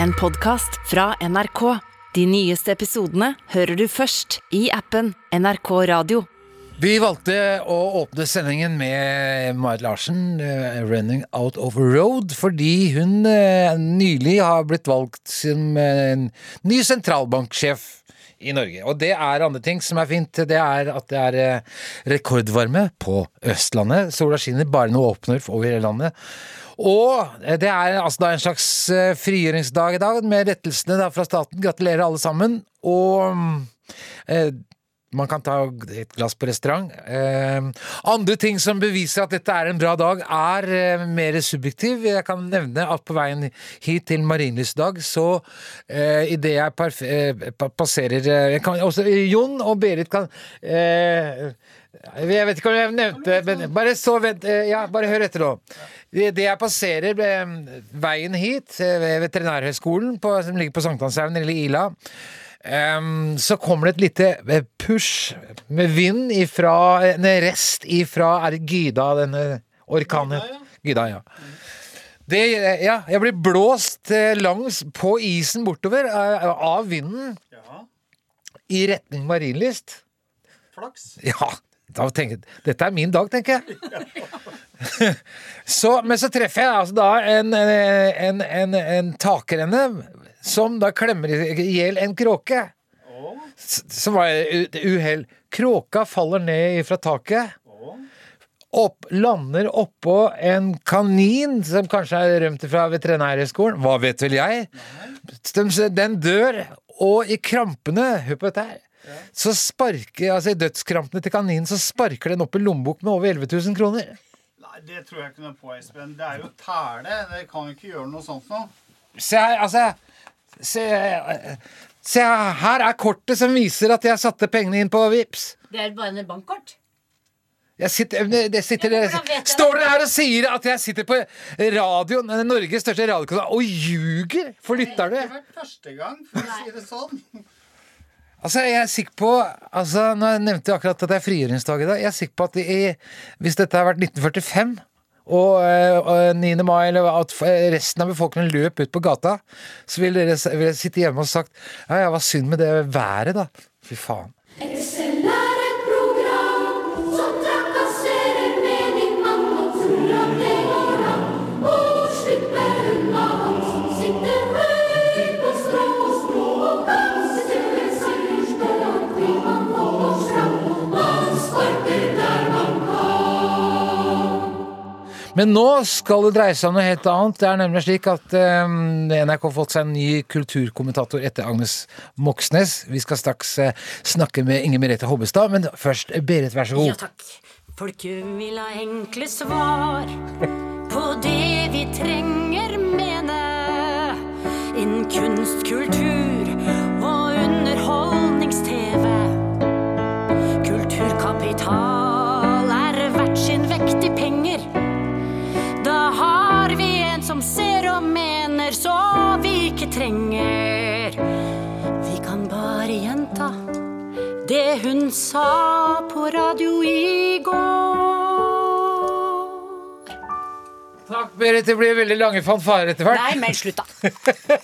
En podkast fra NRK. De nyeste episodene hører du først i appen NRK Radio. Vi valgte å åpne sendingen med Marit Larsen, eh, 'Running Out of Road', fordi hun eh, nylig har blitt valgt som eh, ny sentralbanksjef i Norge. Og det er andre ting som er fint. Det er at det er eh, rekordvarme på Østlandet. Sola skinner bare noe åpner over hele landet. Og eh, det er altså da en slags eh, frigjøringsdag i dag, med rettelsene fra staten. Gratulerer alle sammen. Og eh, man kan ta et glass på restaurant. Eh, andre ting som beviser at dette er en bra dag, er eh, mer subjektiv. Jeg kan nevne at på veien hit til Marienlystdag, så eh, idet jeg eh, pa- passerer eh, kan, også, Jon og Berit kan Jeg vet ikke om jeg nevnte men Bare så vent. ja, bare hør etter nå. Idet jeg passerer veien hit, ved Veterinærhøgskolen som ligger på Sankthanshaugen, eller Ila, Ehm, så kommer det et lite eh, push med vind ifra En rest ifra Er det Gyda, denne orkanen? Gyda, ja. Det, ja, jeg blir blåst eh, langs på isen bortover eh, av vinden i retning Marienlyst. Flaks. Ja, da tenker jeg Dette er min dag, tenker jeg. så, men så treffer jeg altså da en, en, en, en takrenne som da klemmer i hjel en kråke. Oh. Som var et uhell. Kråka faller ned fra taket. Opp, lander oppå en kanin som kanskje er rømt fra Veterinærhøgskolen. Hva vet vel jeg? Den, dør, og i krampene Hør på dette her. Så sparker, altså I dødskrampene til kaninen så sparker den opp i lommebok med over 11 000 kroner. Nei, det tror jeg ikke noe på, Espen. Det er jo tæle. Det kan jo ikke gjøre noe sånt nå. Se her, altså Se, se her er kortet som viser at jeg satte pengene inn på Vips. Det er bare en bankkort. Jeg sitter, det sitter, Ja, står dere her og sier at jeg sitter på radioen, Norges største radiokanal, og ljuger for Det har vært første gang, for å si det sånn. Altså, jeg er sikker på altså, Nå nevnte jeg akkurat at det er frigjøringsdag i dag. Jeg er sikker på at i, hvis dette har vært 1945 og, eh, og 9. mai, eller at resten av befolkningen løp ut på gata, så ville dere ville dere sitte hjemme og sagt Ja, ja, hva synd med det været, da. Fy faen. Men nå skal det dreie seg om noe helt annet. Det er nemlig slik at eh, NRK har fått seg en ny kulturkommentator etter Agnes Moxnes. Vi skal straks eh, snakke med Inger Merete Hobbestad, men først, Berit, vær så god. Ja takk. Folk vil ha enkle svar på det vi trenger mene. Innen kunst, kultur og underholdnings-TV. Kulturkapital er verdt sin vekt i penger. Mener så vi ikke trenger. Vi kan bare gjenta det hun sa på radio i går. Takk, Berit. Det blir veldig lange fanfarer etter hvert. Nei, men slutt, da.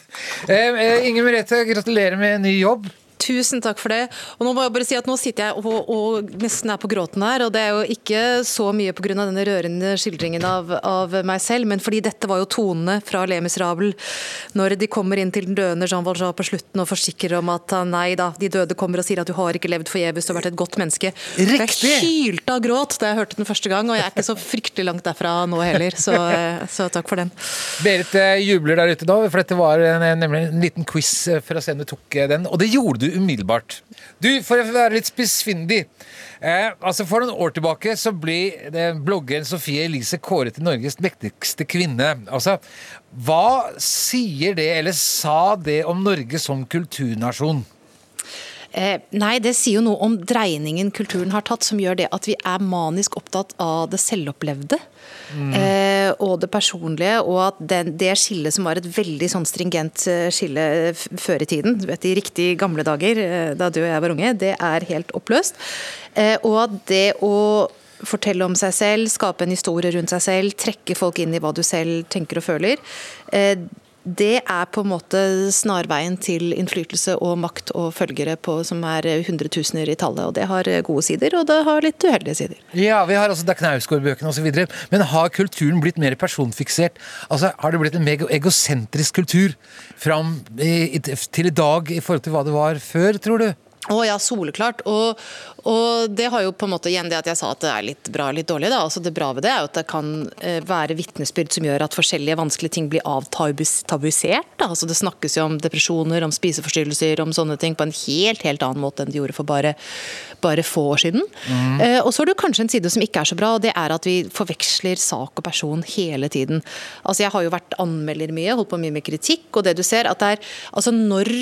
Eh, eh, Inger Merete, gratulerer med ny jobb. Tusen takk for det. Og nå må jeg bare si at nå sitter jeg og, og nesten er på gråten her. Og det er jo ikke så mye pga. denne rørende skildringen av, av meg selv, men fordi dette var jo tonene fra Le Miserable når de kommer inn til den døende Jean Valjean på slutten og forsikrer om at nei da, de døde kommer og sier at du har ikke levd forgjeves, du har vært et godt menneske. Riktig! Jeg hylte av gråt da jeg hørte den første gang, og jeg er ikke så fryktelig langt derfra nå heller, så, så takk for den. Berit eh, jubler der ute nå, for dette var nemlig en liten quiz eh, for å se om du tok eh, den. Og det gjorde du umiddelbart. Du, for å være litt spissfindig eh, altså For noen år tilbake så ble det bloggeren Sofie Elise kåret til Norges mektigste kvinne. Altså, Hva sier det, eller sa det, om Norge som kulturnasjon? Eh, nei, det sier jo noe om dreiningen kulturen har tatt, som gjør det at vi er manisk opptatt av det selvopplevde. Eh, og det personlige, og at den, det skillet som var et veldig sånn stringent eh, skille før i tiden, du vet i riktig gamle dager, eh, da du og jeg var unge, det er helt oppløst. Eh, og at det å fortelle om seg selv, skape en historie rundt seg selv, trekke folk inn i hva du selv tenker og føler. Det er på en måte snarveien til innflytelse og makt og følgere på, som er hundretusener i tallet. Og det har gode sider, og det har litt uheldige sider. Ja, vi har altså Da Knausgård-bøkene osv. Men har kulturen blitt mer personfiksert? Altså, Har det blitt en mega egosentrisk kultur fram i, til i dag i forhold til hva det var før, tror du? Å ja, soleklart. Og, og det har jo på en måte igjen det at jeg sa at det er litt bra litt dårlig. da, altså Det bra ved det er jo at det kan eh, være vitnesbyrd som gjør at forskjellige vanskelige ting blir avtabuisert. da, altså Det snakkes jo om depresjoner, om spiseforstyrrelser, om sånne ting på en helt helt annen måte enn det gjorde for bare, bare få år siden. Eh, og så har du kanskje en side som ikke er så bra, og det er at vi forveksler sak og person hele tiden. Altså Jeg har jo vært anmelder mye, holdt på mye med kritikk, og det du ser at det er altså når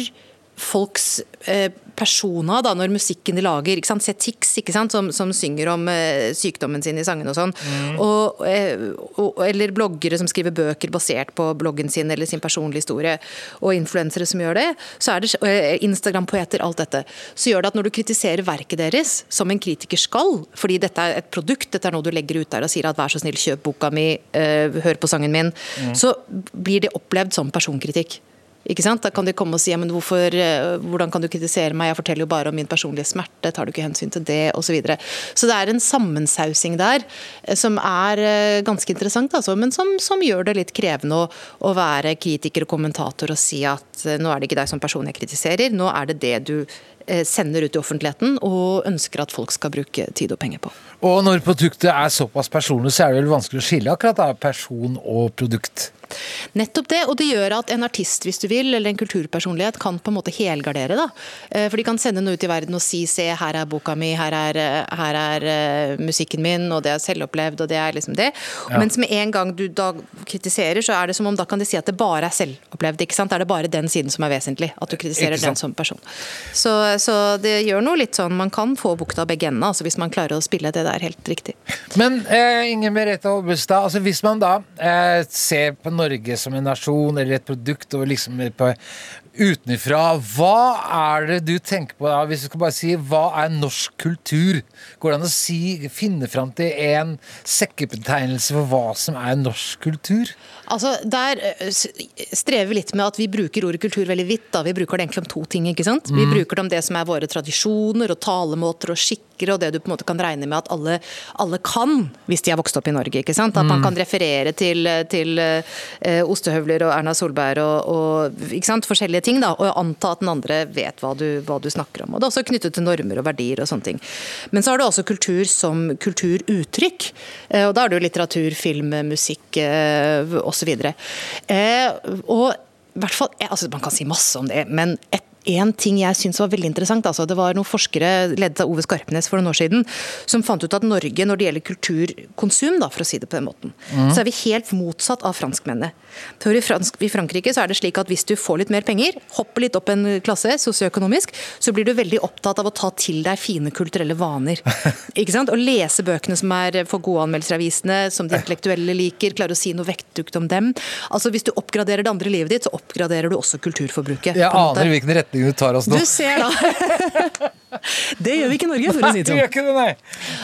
folks eh, persona, da, når musikken de lager. ikke sant? Se Tix, ikke sant? Som, som synger om eh, sykdommen sin i sangene og sånn. Og, eh, og, eller bloggere som skriver bøker basert på bloggen sin eller sin personlige historie. Og influensere som gjør det. Så er det eh, Instagram-poeter, alt dette. Så gjør det at når du kritiserer verket deres, som en kritiker skal, fordi dette er et produkt, dette er noe du legger ut der og sier at vær så snill, kjøp boka mi, eh, hør på sangen min, så blir det opplevd som personkritikk. Ikke sant? Da kan de komme og si ja, men hvorfor, eh, hvordan kan du kritisere meg, jeg forteller jo bare om min personlige smerte, tar du ikke hensyn til det, osv. Så, så det er en sammensausing der eh, som er eh, ganske interessant, altså, men som, som gjør det litt krevende å, å være kritiker og kommentator og si at nå er det ikke deg som person jeg kritiserer, nå er det det du sender ut i offentligheten og ønsker at folk skal bruke tid og penger på. Og når produktet er såpass personlig, så er det vel vanskelig å skille akkurat da, person og produkt. Nettopp det, og det gjør at en artist hvis du vil, eller en kulturpersonlighet kan på en måte helgardere. da. Eh, For de kan sende noe ut i verden og si se, her er boka mi, her er, eh, her er eh, musikken min, og det er selvopplevd, og det er liksom det. Ja. Mens med en gang du da kritiserer, så er det som om da kan de si at det bare er selvopplevd. ikke sant? Er det bare den siden som er vesentlig, at du kritiserer den som person. Så, så det gjør noe litt sånn, man kan få bukta begge endene, altså hvis man klarer å spille det der helt riktig. Men eh, Inger Merete Hobbestad, altså hvis man da eh, ser på Norge som en nasjon eller et produkt og liksom på utenfra, hva er det du tenker på da? Hvis du skal bare si hva er norsk kultur? Går det an å si, finne fram til en sekkebetegnelse for hva som er norsk kultur? Altså, Der eh, strever vi litt med at vi bruker ordet kultur veldig vidt. da. Vi bruker det egentlig om to ting. ikke sant? Vi bruker det om det som er våre tradisjoner og talemåter og skikker, og det du på en måte kan regne med at alle, alle kan hvis de har vokst opp i Norge. ikke sant? At man kan referere til, til uh, ostehøvler og Erna Solberg og, og ikke sant? forskjellige ting, da, og anta at den andre vet hva du, hva du snakker om. Og Det er også knyttet til normer og verdier og sånne ting. Men så har du også kultur som kulturuttrykk. Eh, Og da er det jo litteratur, film, musikk eh, osv. Eh, og i hvert fall, altså Man kan si masse om det, men et en ting jeg syns var veldig interessant, altså det var noen forskere ledet av Ove Skarpnes for noen år siden, som fant ut at Norge, når det gjelder kulturkonsum, da, for å si det på den måten, så er vi helt motsatt av franskmennene. For i, fransk, I Frankrike så er det slik at hvis du får litt mer penger, hopper litt opp en klasse sosioøkonomisk, så blir du veldig opptatt av å ta til deg fine kulturelle vaner. Ikke sant? Og lese bøkene som er for gode anmeldelser i avisene, som de intellektuelle liker, klare å si noe vektdukt om dem. Altså Hvis du oppgraderer det andre livet ditt, så oppgraderer du også kulturforbruket. Jeg aner hvilken retning du tar oss nå. Du ser da Det gjør vi ikke i Norge, for å si Nei, det du gjør sånn. ikke det, nei.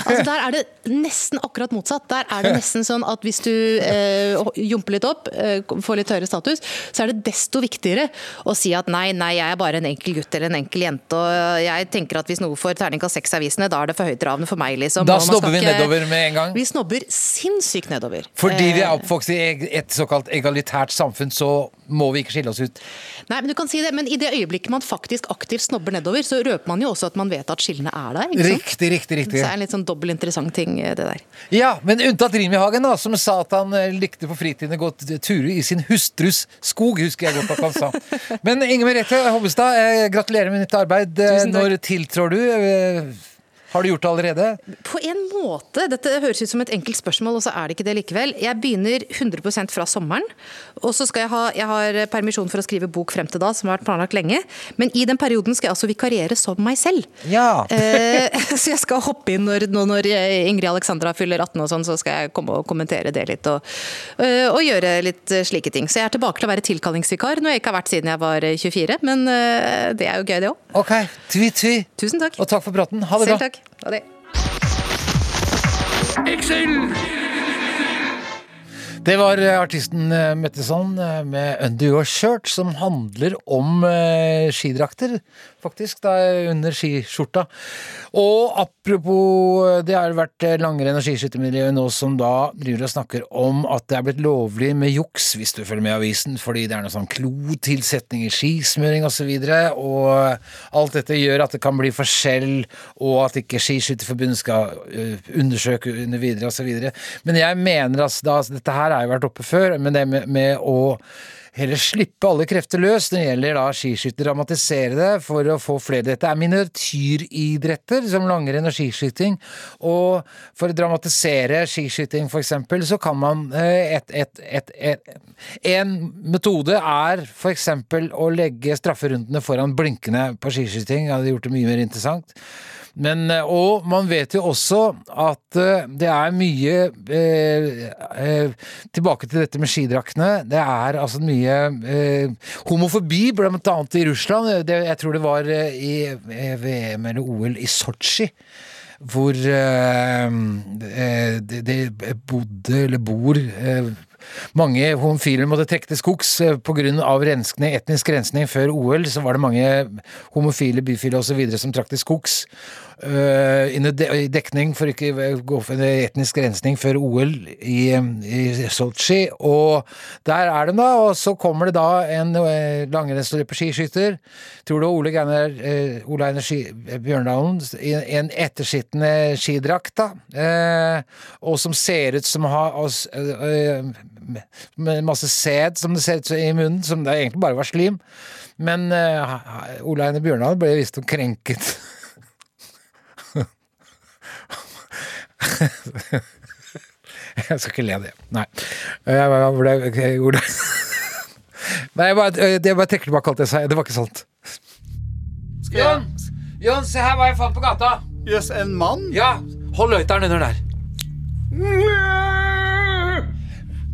Altså, der er det nesten akkurat motsatt. Der er det nesten sånn at hvis du eh, jumper litt opp, eh, får litt høyere status, så er det desto viktigere å si at nei, nei, jeg er bare en enkel gutt eller en enkel jente, og jeg tenker at hvis noe får terningkast seks i avisene, da er det for høytravende for meg, liksom. Da snobber vi nedover med en gang. Vi snobber sinnssykt nedover. Fordi vi er Eh, oppvokst i et såkalt egalitært samfunn, så må vi ikke skille oss ut. Nei, men du kan si det, men i det øyeblikket man faktisk aktivt snobber nedover, så røper man jo også at man vet at skillene er der. ikke sant? Riktig, riktig, riktig. Så det er en litt sånn dobbelt interessant ting, eh, det der. Ja, men unntatt Rimi-Hagen, da, som sa at han eh, likte på fritiden å gå turer i sin hustrus skog, husker jeg godt at han sa. Men Inger Merete Hobbestad, eh, gratulerer med nytt arbeid. Tusen takk. Når tiltrår du? Har du gjort det allerede? På en måte. Dette høres ut som et enkelt spørsmål, og så er det ikke det likevel. Jeg begynner 100% fra sommeren. Og så skal jeg ha jeg har permisjon for å skrive bok frem til da, som har vært planlagt lenge. Men i den perioden skal jeg altså vikariere som meg selv. Ja. Eh, så jeg skal hoppe inn når, nå når Ingrid Alexandra fyller 18 og sånn, så skal jeg komme og kommentere det litt. Og, eh, og gjøre litt eh, slike ting. Så jeg er tilbake til å være tilkallingsvikar, noe jeg ikke har vært siden jeg var eh, 24. Men det er jo gøy, det òg. Ok, tvi-tvi. Tusen takk. Og takk for praten. Ha det Selv bra. takk. Ha det. Det var eh, artisten eh, Metteson eh, med 'Under Your Shirt', som handler om skidrakter, faktisk, da under skiskjorta. Og apropos Det har vært langrenn- og skiskyttermiljøet nå som da driver og snakker om at det er blitt lovlig med juks, hvis du følger med i avisen, fordi det er noe sånn klotilsetning i skismøring osv. Og, så og alt dette gjør at det kan bli forskjell, og at ikke Skiskytterforbundet skal undersøke under videre osv. Men jeg mener altså da Dette her har jo vært oppe før, men det med, med å heller slippe alle krefter løs når det gjelder da skiskytter, dramatisere det for å få flere. Dette er miniatyridretter som langrenn og skiskyting, og for å dramatisere skiskyting for eksempel, så kan man eh, et, et, et, et En metode er for eksempel å legge strafferundene foran blinkende på skiskyting, det hadde gjort det mye mer interessant. Men, eh, og man vet jo også at eh, det er mye eh, eh, Tilbake til dette med skidraktene. Det er altså mye eh, homofobi, blant annet i Russland. Det, jeg tror det var i VM eller OL i Sotsji. Hvor eh, det, det bodde, eller bor eh, mange homofile måtte trekke til skogs eh, pga. renskning, etnisk rensning før OL. Så var det mange homofile, bifile osv. som trakk til skogs. Uh, i dekning for ikke å gå for etnisk rensning før OL i, i Sotsji. Og der er de, da. Og så kommer det da en uh, langrennsløper, skiskytter, tror du Ole Geiner, uh, Ole Einar Bjørndalen, i en ettersittende skidrakt, da. Og som ser ut som å ha oss, uh, med- masse sæd som det ser ut som i munnen, som det egentlig bare var slim. Men uh, Ola Einar Bjørndalen ble visstnok krenket. Jeg skal ikke le av det. Nei. Jeg ble, jeg gjorde Nei, jeg bare, jeg bare trekker tilbake alt jeg sa. Det var ikke sant. Jon! Jon, se her hva jeg fant på gata! Jøss, en mann? Ja, hold løyteren under der.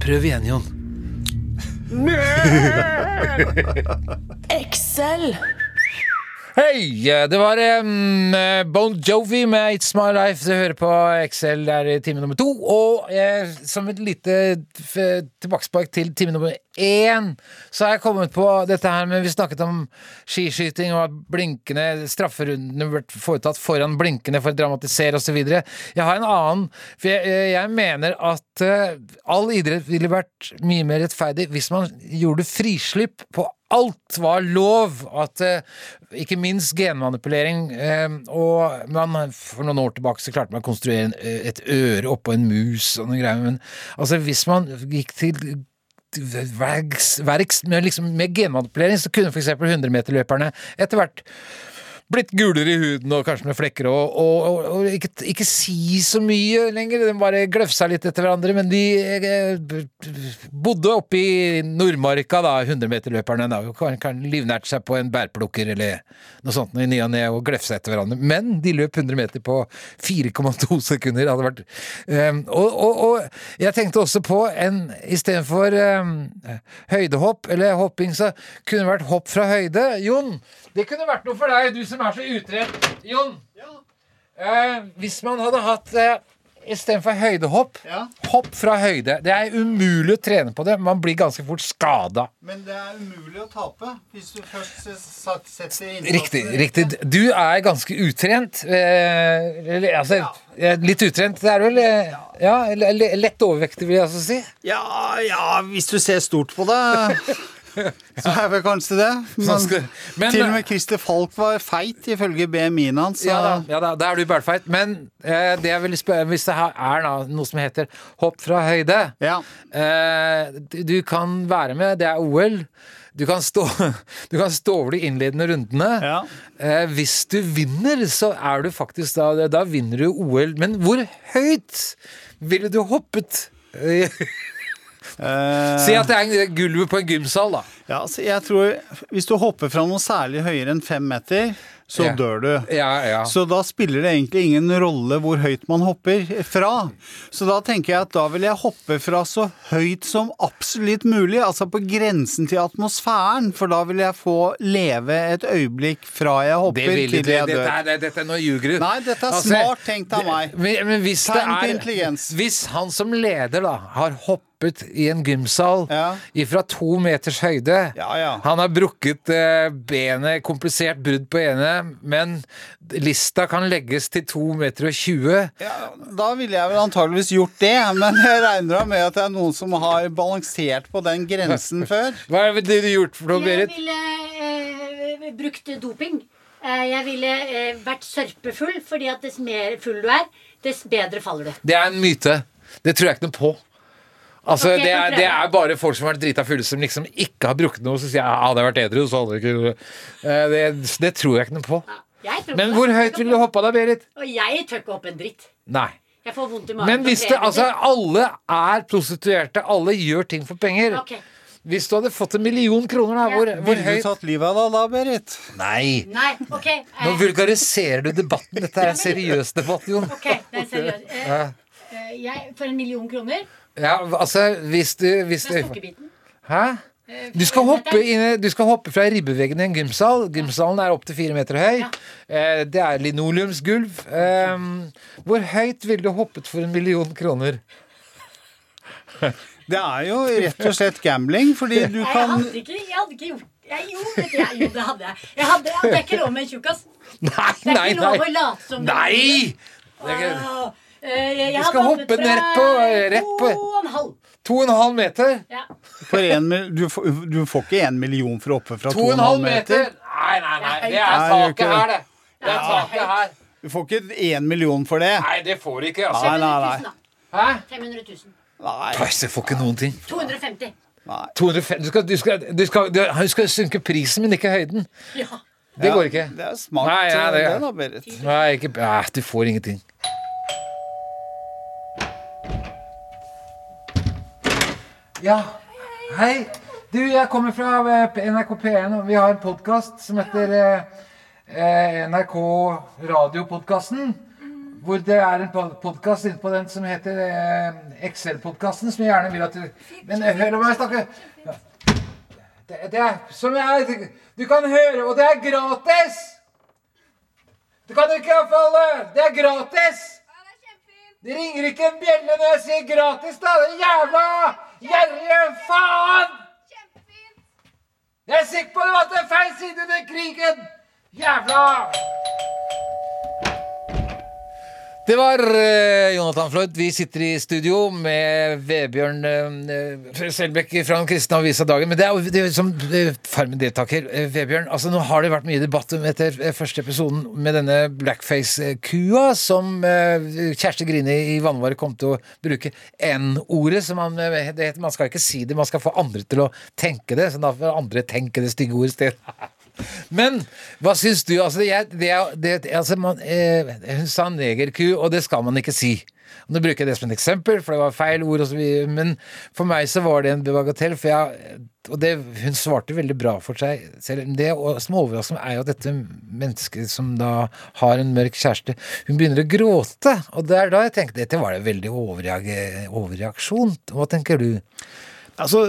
Prøv igjen, Jon. Excel. Hei! Det var um, Bon Jovi med It's My Life. Du hører på Excel der i time nummer to. Og eh, som et lite tilbakespark til time nummer én, så har jeg kommet på dette her med Vi snakket om skiskyting og at blinkende strafferundene ble foretatt foran blinkende for å dramatisere osv. Jeg har en annen, for jeg, eh, jeg mener at uh, all idrett ville vært mye mer rettferdig hvis man gjorde frislipp på alt var lov. At eh, ikke minst genmanipulering eh, Og man, for noen år tilbake så klarte man å konstruere eh, et øre oppå en mus og noen greier. Men altså, hvis man gikk til verks, verks med, liksom, med genmanipulering, så kunne f.eks. 100-meterløperne etter hvert blitt gulere i huden og kanskje med flekker og, og, og, og ikke, ikke si så mye lenger. De bare gløfsa litt etter hverandre, men de eh, bodde oppe i Nordmarka, da, 100-meterløperne. da, og Kan, kan livnært seg på en bærplukker eller noe sånt i ny og ne og glefsa etter hverandre. Men de løp 100 meter på 4,2 sekunder. Hadde vært eh, og, og, og jeg tenkte også på en istedenfor um, høydehopp eller hopping, så kunne det vært hopp fra høyde. Jon, det kunne vært noe for deg, du som er så utrett, Jon, eh, hvis man hadde hatt eh, Istedenfor høydehopp, Ja. hopp fra høyde. Det er umulig å trene på det. Man blir ganske fort skada. Men det er umulig å tape hvis du først setter innsatsen Riktig. riktig Du er ganske utrent. Eh, eller, altså, ja. litt utrent. Det er vel eh, ja, lett overvektig, vil jeg altså si. Ja, ja, hvis du ser stort på det, så er vel kanskje det. Men, men- til og med Christer Falk var feit, ifølge BMI-en hans. Ja da, ja da, da er du bælfeit. Men eh, det jeg vil spørre hvis det her er da, noe som heter hopp fra høyde Ja. eh, du, du kan være med, det er OL. Du kan stå, du kan stå over de innledende rundene. Ja. Eh, hvis du vinner, så er du faktisk da Da vinner du OL. Men hvor høyt ville du hoppet? Eh, Si at det er gulvet på en gymsal, da. Ja, altså, jeg tror Hvis du hopper fra noe særlig høyere enn fem meter, så Ja. dør du. Ja, ja. Så da spiller det egentlig ingen rolle hvor høyt man hopper fra. Så da tenker jeg at da vil jeg hoppe fra så høyt som absolutt mulig, altså på grensen til atmosfæren, for da vil jeg få leve et øyeblikk fra jeg hopper vil til ikke dør. dette, er- dette er noe ljuger. Nei, dette er Altså, smart tenkt av meg. Men, men hvis Tegn er intelligens. Hvis han som leder da har hoppet i en gymsal Ja. ifra to meters høyde Ja, ja. Han har brukket eh, benet, komplisert brudd på ene, men lista kan legges til 2,20 meter og 20. Ja, da ville jeg vel antageligvis gjort det, men jeg regner med at det er noen som har balansert på den grensen før. Hva er det du gjort for noe, Berit? Jeg ville eh, brukt doping. Eh, jeg ville eh, vært sørpefull, fordi at dess mer full du er, dess bedre faller du. Det er en myte. Det tror jeg ikke noe på. Altså, okay, det, er, det er bare folk som har vært drita fulle, som liksom ikke har brukket noe. Så sier jeg ja, hadde jeg vært edru, så hadde jeg ikke Eh, det, det tror jeg ikke noe på. Ja, Men hvor høyt ville du hoppa da, Berit? Og jeg tør ikke hoppe en dritt. Nei. Jeg får vondt i magen. Men hvis det altså. Alle er prostituerte, alle gjør ting for penger. Okay. Hvis du hadde fått en million kroner, da, hvor, hvor Ville du tatt livet av deg da, Berit? Nei. Nei, ok. eh, Nå vulgariserer du debatten. Dette er en seriøs debatt, Jon. Okay, det er seriøst. Uh, uh, jeg, for en million kroner Ja, altså, hvis du, hvis du. Hæ? Du skal, hoppe inn, du skal hoppe fra ribbeveggen i en gymsal. Gymsalen er opptil fire meter høy. Eh, det er linoleumsgulv. Eh, hvor høyt ville du hoppet for en million kroner? Det er jo rett og slett gambling, fordi du Jeg kan hadde ikke, jeg hadde ikke gjort jeg, jo, jeg, jo, det hadde jeg. jeg hadde, det er ikke lov med en tjukkas. Nei, Det er ikke lov å late som det er Nei! Eh, jeg, jeg Du skal hoppe fra rett på- rett på- To og en halv. To og en halv meter. Ja. for en, du, får, du får ikke en million for å hoppe fra To og en halv meter. Nei, nei, nei. Det er taket her, det. Det er taket her. Du får ikke én million for det. Nei, det får du ikke, altså. Nei, nei, 500 nei. 000, da. Hæ? 500 000. nei, Pøys, jeg får ikke noen ting. 250. nei. 250. du, skal, du, skal, du, skal, du, du skal synke prisen, men ikke høyden. Ja. Det går ikke. Det er smart, Nei, ja, det- det da, Berit. Nei, ikke, nei, du får ingenting. Ja, hei. Du, jeg kommer fra eh, NRK P1, og vi har en podkast som heter eh, eh, NRK Radiopodkasten. Hvor det er en podkast inne på den som heter eh, Excel-podkasten, som jeg gjerne vil at du Men eh, hør meg snakke. Det, det er som jeg Du kan høre, og det er gratis! Du kan ikke iallfall Det er gratis! Det ringer ikke en bjelle når jeg sier gratis, da! Det er jævla gjerrige faen! Jeg er sikker på at det til feil side den krigen! Jævla Det var uh, Jonathan Floyd. Vi sitter i studio med Vebjørn uh, Selbekk fra den kristne avisa Dagen. Men det er jo som uh, Farmen-deltaker. uh, Vebjørn, altså nå har det vært mye debatt om etter første episoden med denne blackface-kua som Kjersti Grini i Vannvare kom til å bruke N-ordet. som eh, det heter, man skal ikke si det, man skal få andre til å tenke det. Så da får andre tenke det stygge ordet stedet. Men hva syns du? Altså, jeg, det, det, altså man, eh, hun sa negerku, og det skal man ikke si. Nå bruker jeg det som et eksempel, for det var feil ord. Og så men for meg så var det en bagatell. For jeg, og det, hun svarte veldig bra for seg selv. Det som overrasker meg, er jo at dette mennesket som da har en mørk kjæreste, hun begynner å gråte. Og det er da jeg tenker dette var det veldig overreaksjon. Hva tenker du? Altså,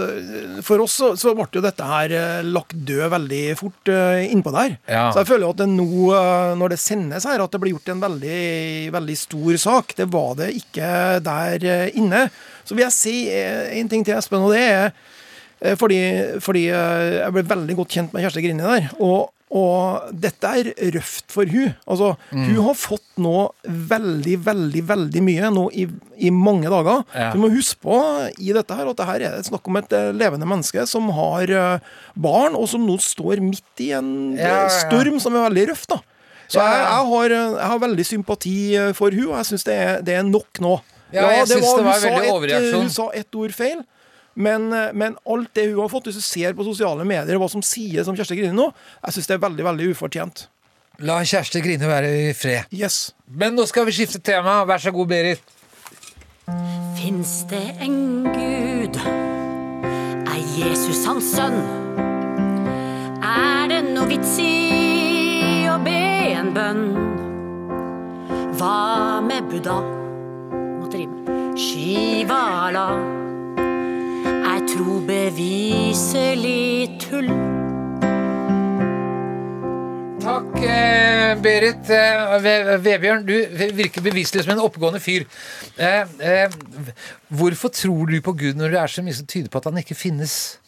For oss så, så ble jo dette her eh, lagt død veldig fort eh, innpå der. Ja. Så jeg føler jo at nå, eh, når det sendes her, at det blir gjort en veldig, veldig stor sak. Det var det ikke der inne. Så vil jeg si en ting til Espen, og det er fordi, fordi eh, jeg ble veldig godt kjent med Kjersti Grini der. Og, og dette er røft for hun. Altså, Hun har fått nå veldig, veldig veldig mye nå i, i mange dager. Ja. Du må huske på i dette her at det her er det snakk om et eh, levende menneske som har eh, barn, og som nå står midt i en eh, Ja, ja, ja. storm som er veldig røff. da. Så Ja, ja. jeg, jeg, har, eh, jeg har veldig sympati eh, for hun, og jeg syns det, det er nok nå. Ja, jeg synes det var hun sa veldig et- overreaksjon. Hun sa ett ord feil. Men, eh, men alt det hun har fått, hvis du ser på sosiale medier hva som sies om Kjersti Grine nå, jeg syns det er veldig veldig ufortjent. La Kjersti Grine være i fred. Yes. Men nå skal vi skifte tema. Vær så god, Berit. Fins det en gud? Er Jesus hans sønn? Er det vits i å be en bønn. Hva med Buddha? Måtte rime. Shivala beviselig tull. Takk, eh, Berit. Eh, Ve- Vebjørn, du virker beviselig som en oppegående fyr. Eh, eh, hvorfor tror du på Gud når det er så mye som tyder på at han ikke finnes?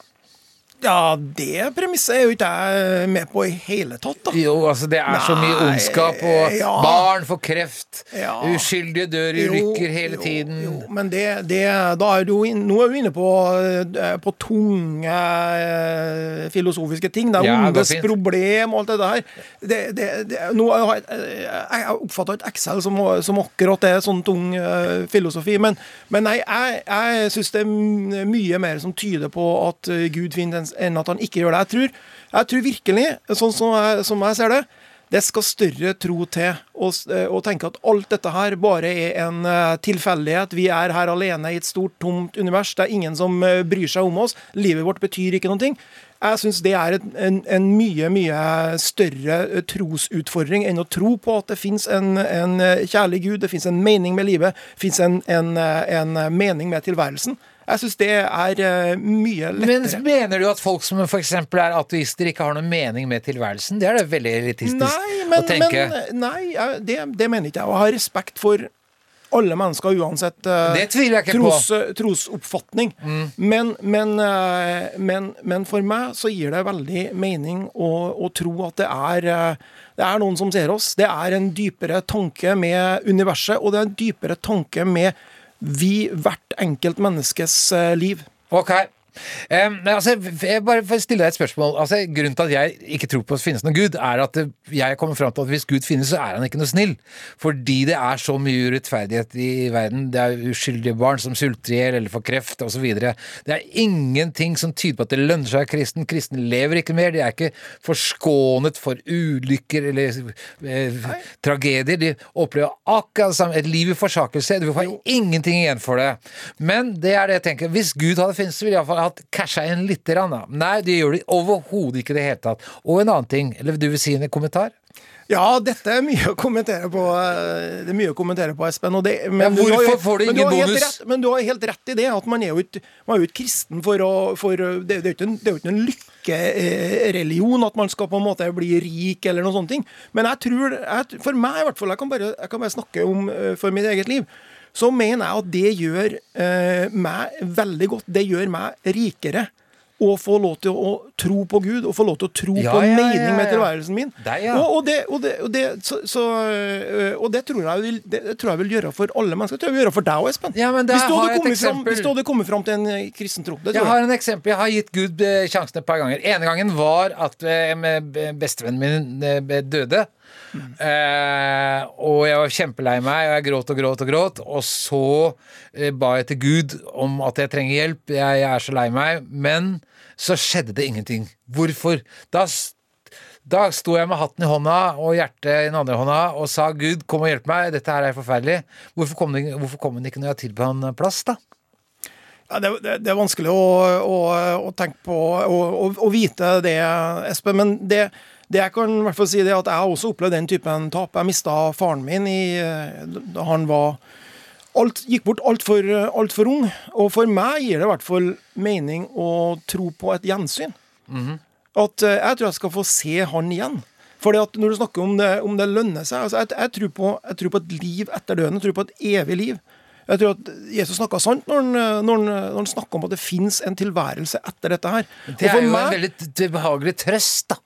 Ja, det premisset er jo ikke jeg med på i hele tatt, da. Jo, altså Det er så mye ondskap, og ja. barn får kreft. Ja. Uskyldige dør i ulykker hele jo, tiden. Jo, men det, det da er du inn, Nå er du inne på, eh, på tunge eh, filosofiske ting. Det er Ja, ondes problem og alt det der. Det, det, det, nå har jeg, jeg jeg oppfatter ikke Excel som, som akkurat det sånn tung eh, filosofi, men, men nei, jeg, jeg syns det er mye mer som tyder på at eh, Gud finnes enn at han ikke gjør det. Jeg tror, jeg tror virkelig, sånn som jeg, som jeg ser det, det skal større tro til å, eh, tenke at alt dette her bare er en eh, tilfeldighet. Vi er her alene i et stort, tomt univers. Det er ingen som eh, bryr seg om oss. Livet vårt betyr ikke noen ting. Jeg syns det er en, en, mye, mye større trosutfordring enn å tro på at det fins en, en kjærlig Gud, det fins en mening med livet, fins en, en mening med tilværelsen. Jeg syns det er mye mye Men mener du at folk som f.eks. er ateister, ikke har noen mening med tilværelsen? Det er det veldig elitistisk Nei, men, å tenke. men nei, det, det mener ikke jeg. Jeg har respekt for alle mennesker uansett eh. Mm. tros, eh, trosoppfatning. Men, men, eh, men, men for meg så gir det veldig mening å, å tro at det er eh, det er noen som ser oss. Det er en dypere tanke med universet, og det er en dypere tanke med vi, hvert enkelt menneskes eh, liv. Ok. Men altså, jeg bare får stille deg et spørsmål. Altså, grunnen til at jeg ikke tror på at det finnes noen Gud, er at jeg kommer fram til at hvis Gud finnes, så er han ikke noe snill. Fordi det er så mye urettferdighet i verden. Det er uskyldige barn som sulter i hjel eller får kreft osv. Det er ingenting som tyder på at det lønner seg å være kristen. Kristne lever ikke mer. De er ikke forskånet for ulykker eller eh, tragedier. De opplever akkurat det samme. Et liv i forsakelse. Du får ingenting igjen for det. Men det er det jeg tenker. Hvis Gud hadde finnes, så ville iallfall hatt casha inn litt. Grann, da. Nei, det gjør de overhodet ikke i det hele tatt. Og en annen ting, eller du vil si en kommentar? Ja, dette er mye å kommentere på, eh, det er mye å kommentere på Espen. Det, men har hvorfor jo- får du ingen har bonus? Rett, men du har helt rett i det, at man er jo ikke, man er jo ikke kristen for å for, det, det, er jo ikke en, det er jo ikke en lykkereligion at man skal på en måte bli rik eller noen sånne ting. Men jeg tror, jeg, for meg i hvert fall, jeg kan bare, jeg kan bare snakke om eh, for mitt eget liv, så mener jeg at det gjør eh, meg veldig godt. Det gjør meg rikere. Å få lov til å tro på Gud, og få lov til å tro Ja, på ja, ja, mening med ja. tilværelsen min. Og, og, det, og, det, og, det, så, så, og det, tror jeg vil, det, tror jeg vil gjøre for alle mennesker. Det tror jeg vil gjøre for deg òg, Espen. Ja, men hvis, du har hadde fram, hvis du hadde kommet fram til en eh, kristen tro. Jeg, Jeg har en eksempel. Jeg har gitt Gud eh, sjansen et par ganger. Ene gangen var at eh, med be- bestevennen min eh, Eh, og jeg var kjempelei meg, og jeg gråt og gråt og gråt. Og så eh, ba jeg til Gud om at jeg trenger hjelp. Jeg, jeg er så lei meg. Men så skjedde det ingenting. Hvorfor? Da da sto jeg med hatten i hånda og hjertet i den andre hånda og sa Gud, kom og hjelp meg, dette her er forferdelig. Hvorfor kom det, hvorfor kom det ikke når jeg tilbød han plass, da? Det, det, det er vanskelig å, å, å tenke på og vite det, Espen. Men det, det jeg kan i hvert fall si, det er at jeg har også opplevd den typen tap. Jeg mista faren min i, da han var alt, gikk bort altfor alt for ung. Og for meg gir det i hvert fall mening å tro på et gjensyn. At eh, jeg tror jeg skal få se han igjen. Fordi at Når du snakker om det, om det lønner seg altså jeg, jeg, tror på, jeg tror på et liv etter døden. Jeg tror på et evig liv. Jeg tror at Jesus snakka sant når han, når snakka om at det fins en tilværelse etter dette her. Det er jo en veldig tilbehagelig behagelig trøst, da.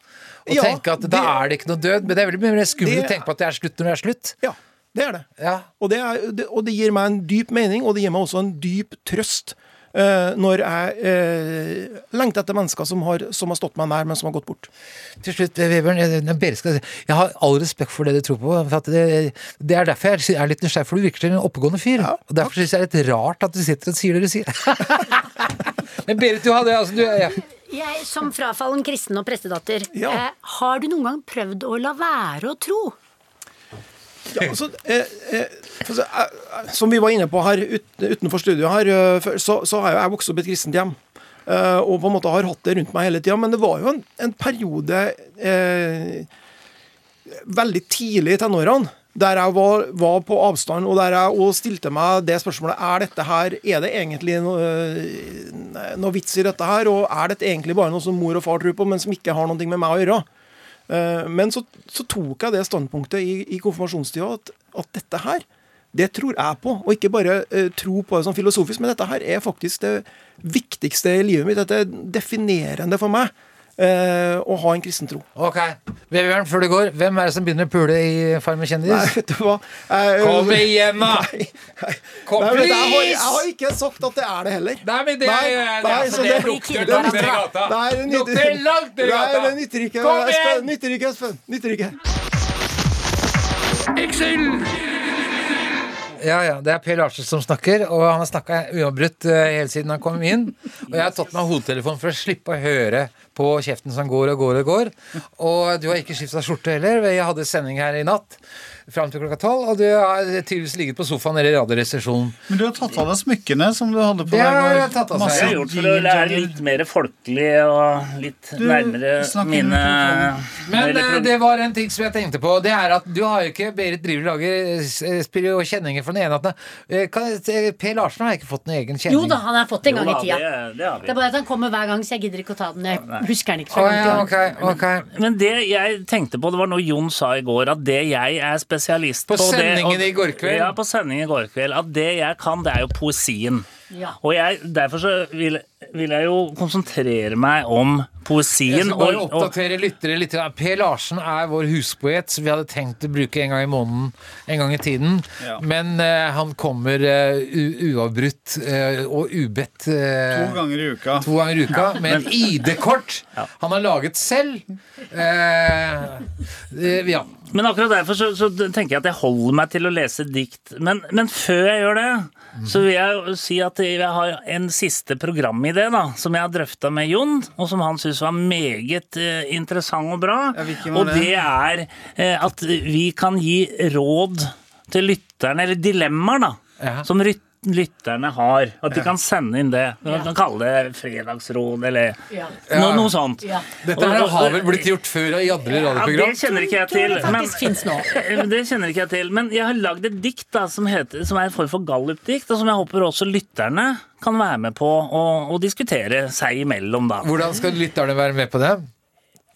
Å Ja, tenke at da det- er det ikke noe død. Men det er veldig mer skummelt å tenke på at det er slutt når det er slutt. Ja, det er det. Ja. Og det, er, og det gir meg en dyp mening, og det gir meg også en dyp trøst Uh, når jeg uh, lengter etter mennesker som har, som har stått meg nær, men som har gått bort. Til slutt, eh, Vebjørn, jeg, jeg har all respekt for det du tror på. Det, det er derfor jeg er litt nysgjerrig, for du virker som en oppegående fyr. Ja, og Derfor syns jeg det er litt rart at du sitter og sier det du sier. Men Berit, du hadde altså du, ja. Jeg som frafallen kristen og prestedatter, Ja. eh, har du noen gang prøvd å la være å tro? Ja, altså, eh, eh, altså, eh, som vi var inne på her ut, utenfor studio her, eh, så, så har jeg vokst opp i et kristent hjem. eh, og på en måte har hatt det rundt meg hele tida. Men det var jo en, en periode eh, veldig tidlig i tenårene der jeg var, var på avstand, og der jeg også stilte meg det spørsmålet Er dette her, er det egentlig noe, noe vits i dette her, og er dette egentlig bare noe som mor og far tror på, men som ikke har noe med meg å gjøre? Eh, Men så, så tok jeg det standpunktet i, i konfirmasjonstida at, at dette her, det tror jeg på. Og ikke bare eh, tro på det som filosofisk, men dette her er faktisk det viktigste i livet mitt. Dette er definerende for meg. Eh, å ha en kristen tro. Ok. Vebjørn, før du går, hvem er det som begynner å pule i Farmen Nei, kjendis? vet du hva? Eh, Kom igjen, da! Nei, nei. Kom, Nei, vet jeg, har, jeg har ikke sagt at det er det heller. Nei, men det, Nei, er- nei, det, er- det det- lukter langt ned i gata. Nei, det nytter- Lukter langt ned i Nei, det nytter ikke. Kom igjen! Espen, nytter ikke, Espen. Nytter ikke. Ja, ja, Det er Per Larsen som snakker, og han har snakka uavbrutt eh, hele siden han kom inn. Og jeg har tatt meg hodetelefonen for å slippe å høre på kjeften som går og går og går. Og du har ikke skifta skjorte heller. Jeg hadde sending her i natt fram til klokka tolv, og du har tydeligvis ligget på sofaen eller i Radioresepsjonen. Men du har tatt av deg smykkene som du hadde på Det deg. har jeg tatt av seg. Det har gjort for å lære litt mer folkelig og litt Du nærmere mine Men eh, det var en ting som jeg tenkte på. Det er at du har jo ikke Berit driver lager eh, spiller jo kjenninger for den ene at eh, eh, Per Larsen har ikke fått en egen kjenning. Jo da, han har fått en gang i da, tida. Det, det Det er bare at han kommer hver gang, så jeg gidder ikke å ta den. Jeg husker den ikke Så oh, ja, okay, okay. ok. Men det jeg tenkte på, det var noe Jon sa i går, at det jeg er spesialist På på det- sendingen og- i går kveld? Ja, på sendingen i går kveld. At det jeg kan, det er jo poesien. Ja. Og jeg, derfor så vil, vil jeg jo konsentrere meg om poesien. Jeg skal bare og- og- oppdatere lyttere litt. Per Larsen er vår huspoet, som vi hadde tenkt å bruke en gang i måneden en gang i tiden. Ja. Men uh, han kommer uh, uavbrutt uh, og ubedt To ganger i uka. to ganger i uka med et ID-kort han har laget selv. Ja. Men akkurat derfor så, så tenker jeg at jeg holder meg til å lese dikt. Men, men før jeg gjør det, så vil jeg si at jeg har en siste programidé da, som jeg har drøfta med Jon, og som han syns var meget eh, interessant og bra. Og det? det er eh, at vi kan gi råd til lytterne, eller dilemmaer, da, Ja. som ryt- lytterne har. At de kan sende inn det. Man kan kalle det fredagsråd, eller Ja. noe, noe sånt. Ja. Dette her har vel blitt gjort før i andre Ja, radioprogram? det kjenner ikke jeg til. nå. Det kjenner ikke jeg til. Men jeg har lagd et dikt da, som, heter, som er en form for gallup-dikt, og som jeg håper også lytterne kan være med på å, å diskutere seg imellom. da. Hvordan skal lytterne være med på det?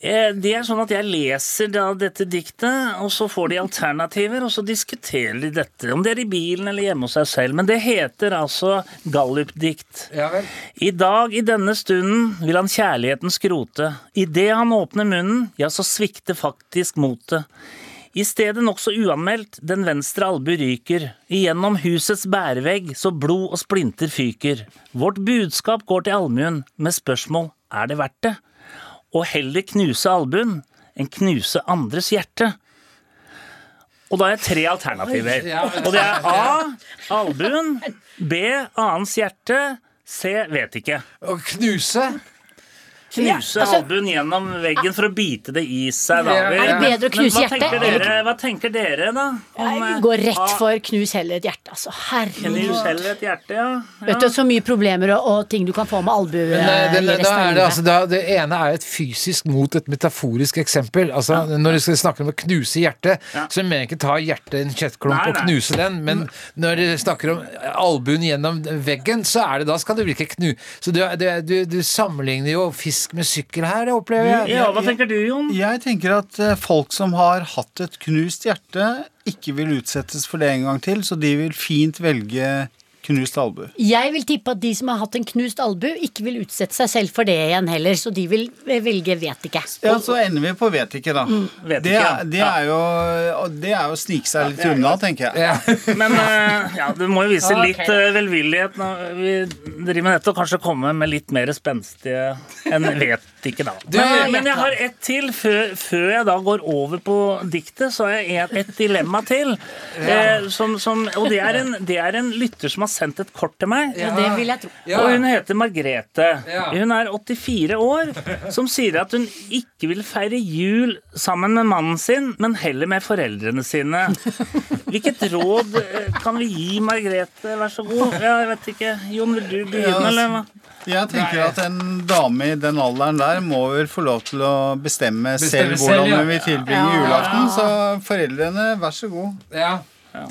Eh, Det er sånn at jeg leser da dette diktet, og så får de alternativer, og så diskuterer de dette. Om det er i bilen eller hjemme hos seg selv. Men det heter altså gallup-dikt. Ja vel. I dag, i denne stunden, vil han kjærligheten skrote. Idet han åpner munnen, ja, så svikter faktisk motet. I stedet nokså uanmeldt, den venstre albu ryker. Igjennom husets bærevegg, så blod og splinter fyker. Vårt budskap går til allmuen med spørsmål er det verdt det? Og heller knuse albuen enn knuse andres hjerte. Og da har jeg tre alternativer. Og det er A. Albuen. B. Annens hjerte. C. Vet ikke. Å knuse? Knuse Ja, altså- albuen gjennom veggen for å bite det i seg. Da. Er det bedre å knuse hva hjertet, tenker Dere, hva tenker dere, da? Om, jeg Gå rett for knus heller et hjerte, altså. Knus Herregud. heller et hjerte, ja. Vet du så mye problemer og, og ting du kan få med albuen Men, eh, i resten av livet. altså, da, det ene er et fysisk mot et metaforisk eksempel. Altså, Når du skal snakke om å knuse hjertet, Ja. så mener jeg ikke ta hjertet i en kjøttklump og knuse den, men når du snakker om albuen gjennom veggen, så er det da skal du ikke knu... Så du, du, du, du sammenligner jo fisk med sykkel her, opplever jeg. Ja, Hva tenker du, Jon? Jeg tenker at eh, folk som har hatt et knust hjerte, ikke vil utsettes for det en gang til, så de vil fint velge knust albu. Jeg vil tippe at de som har hatt en knust albu, ikke vil utsette seg selv for det igjen heller, så de vil velge vet ikke. Ja, så ender vi på vet ikke, da. Vet det, ikke, er- det, ja. er jo, det er jo å snike seg litt unna, tenker jeg. Ja. Men eh, ja, du må jo vise okay. litt eh, velvillighet når vi driver med dette, og kanskje komme med litt mer spenstige enn vet ikke, da. Men, men jeg har ett til. Før, før jeg da går over på diktet, så har jeg et, et dilemma til. Eh, som, som, og det er, en, det er en lytter som har sendt et kort til meg. Ja, det vil jeg tro. Ja. Og hun heter Margrethe. Ja. Hun er 84 år, som sier at hun ikke vil feire jul sammen med mannen sin, men heller med foreldrene sine. Hvilket råd eh, kan vi gi Margrethe? Vær så god. Ja, jeg vet ikke. Jon, vil du begynne, eller hva? Jeg tenker at en dame i den alderen der må vel få lov til å bestemme, Bestemme selv hvordan hun vil tilbringe julaften. Så foreldrene, vær så god. Ja. Ja.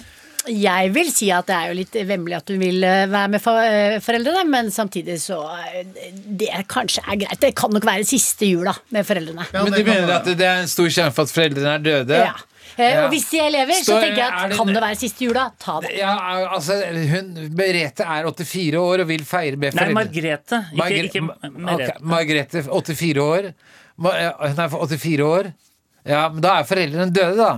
Jeg vil si at det er jo litt vemmelig at hun vil eh, være med eh, foreldrene, men samtidig så eh, Det kanskje er greit. Det kan nok være siste jula med foreldrene. Ja, Men de du mener at det er en stor sjanse for at foreldrene er døde? Ja. Ja. Og hvis de er elever, så Står- tenker jeg at det- kan det være siste jula, ta det. Ja, altså, hun, Merete er 84 år og vil feire med foreldrene. Nei. Margrethe. Ikke, Margre- ikke Merete. Okay, Margrethe, 84 år. Hun er 84 år. Ja, men da er foreldrene døde, da.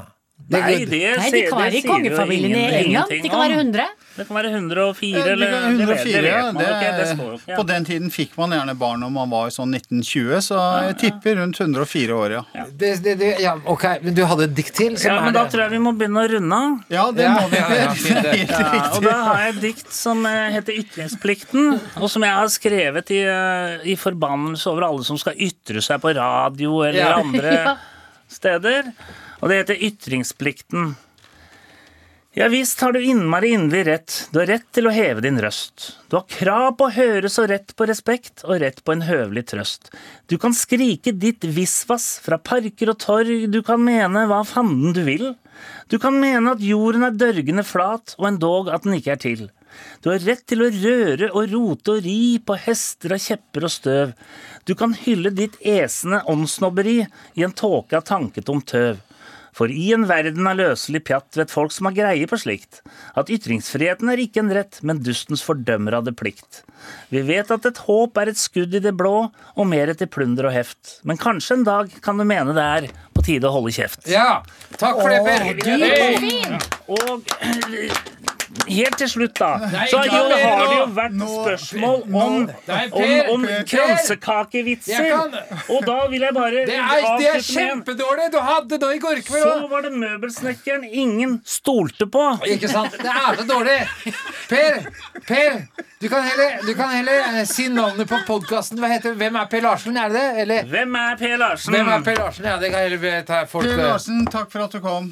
Det- Nei, det, Nei, de kan være i kongefamilien i England. De kan være om. 100. Det kan være 104 Ja, det eller kan- 104, det ja. det. Det står jo Det, på den tiden fikk man gjerne barn når man var sånn 1920, så jeg tipper rundt 104 år, ja. Det, det, det, ja, ok, men du hadde et dikt til? som Ja, er men da det- tror jeg vi må begynne å runde av. Ja, det Ja, må vi og da har jeg et dikt som eh, heter Ytringsplikten, og som jeg har skrevet i, eh, i forbannelse over alle som skal ytre seg på radio eller Ja. andre Ja. steder. Og det heter Ytringsplikten. Ja visst har du innmari inderlig rett, du har rett til å heve din røst. Du har krav på å høres og rett på respekt og rett på en høvelig trøst. Du kan skrike ditt visvas fra parker og torg, du kan mene hva fanden du vil. Du kan mene at jorden er dørgende flat, og endog at den ikke er til. Du har rett til å røre og rote og ri på hester og kjepper og støv. Du kan hylle ditt esende åndssnobberi i en tåke av tanketom tøv. For i en verden av løselig pjatt vet folk som har greie på slikt, at ytringsfriheten er ikke en rett, men dustens fordømmer av det plikt. Vi vet at et håp er et skudd i det blå, og mer etter plunder og heft. Men kanskje en dag kan du mene det er på tide å holde kjeft. Ja, takk for det, Per. Og helt til slutt, da, Nei, så jo, det har det jo vært Nå. spørsmål om, Nei, om, Per, om Per, kransekakevitser. Kan- Og da vil jeg bare Det er, det er kjempedårlig! Du hadde det i går kveld Så var det møbelsnekkeren ingen stolte på. Ikke sant? Det er så dårlig! Per, Per, du kan heller, du kan heller eh, si navnet på podkasten. Hva heter Hvem er Per Larsen? Er det det? Eller Hvem er Per Larsen? Hvem er Per Larsen? Ja, det kan heller ta folk Per Larsen, takk for at du kom.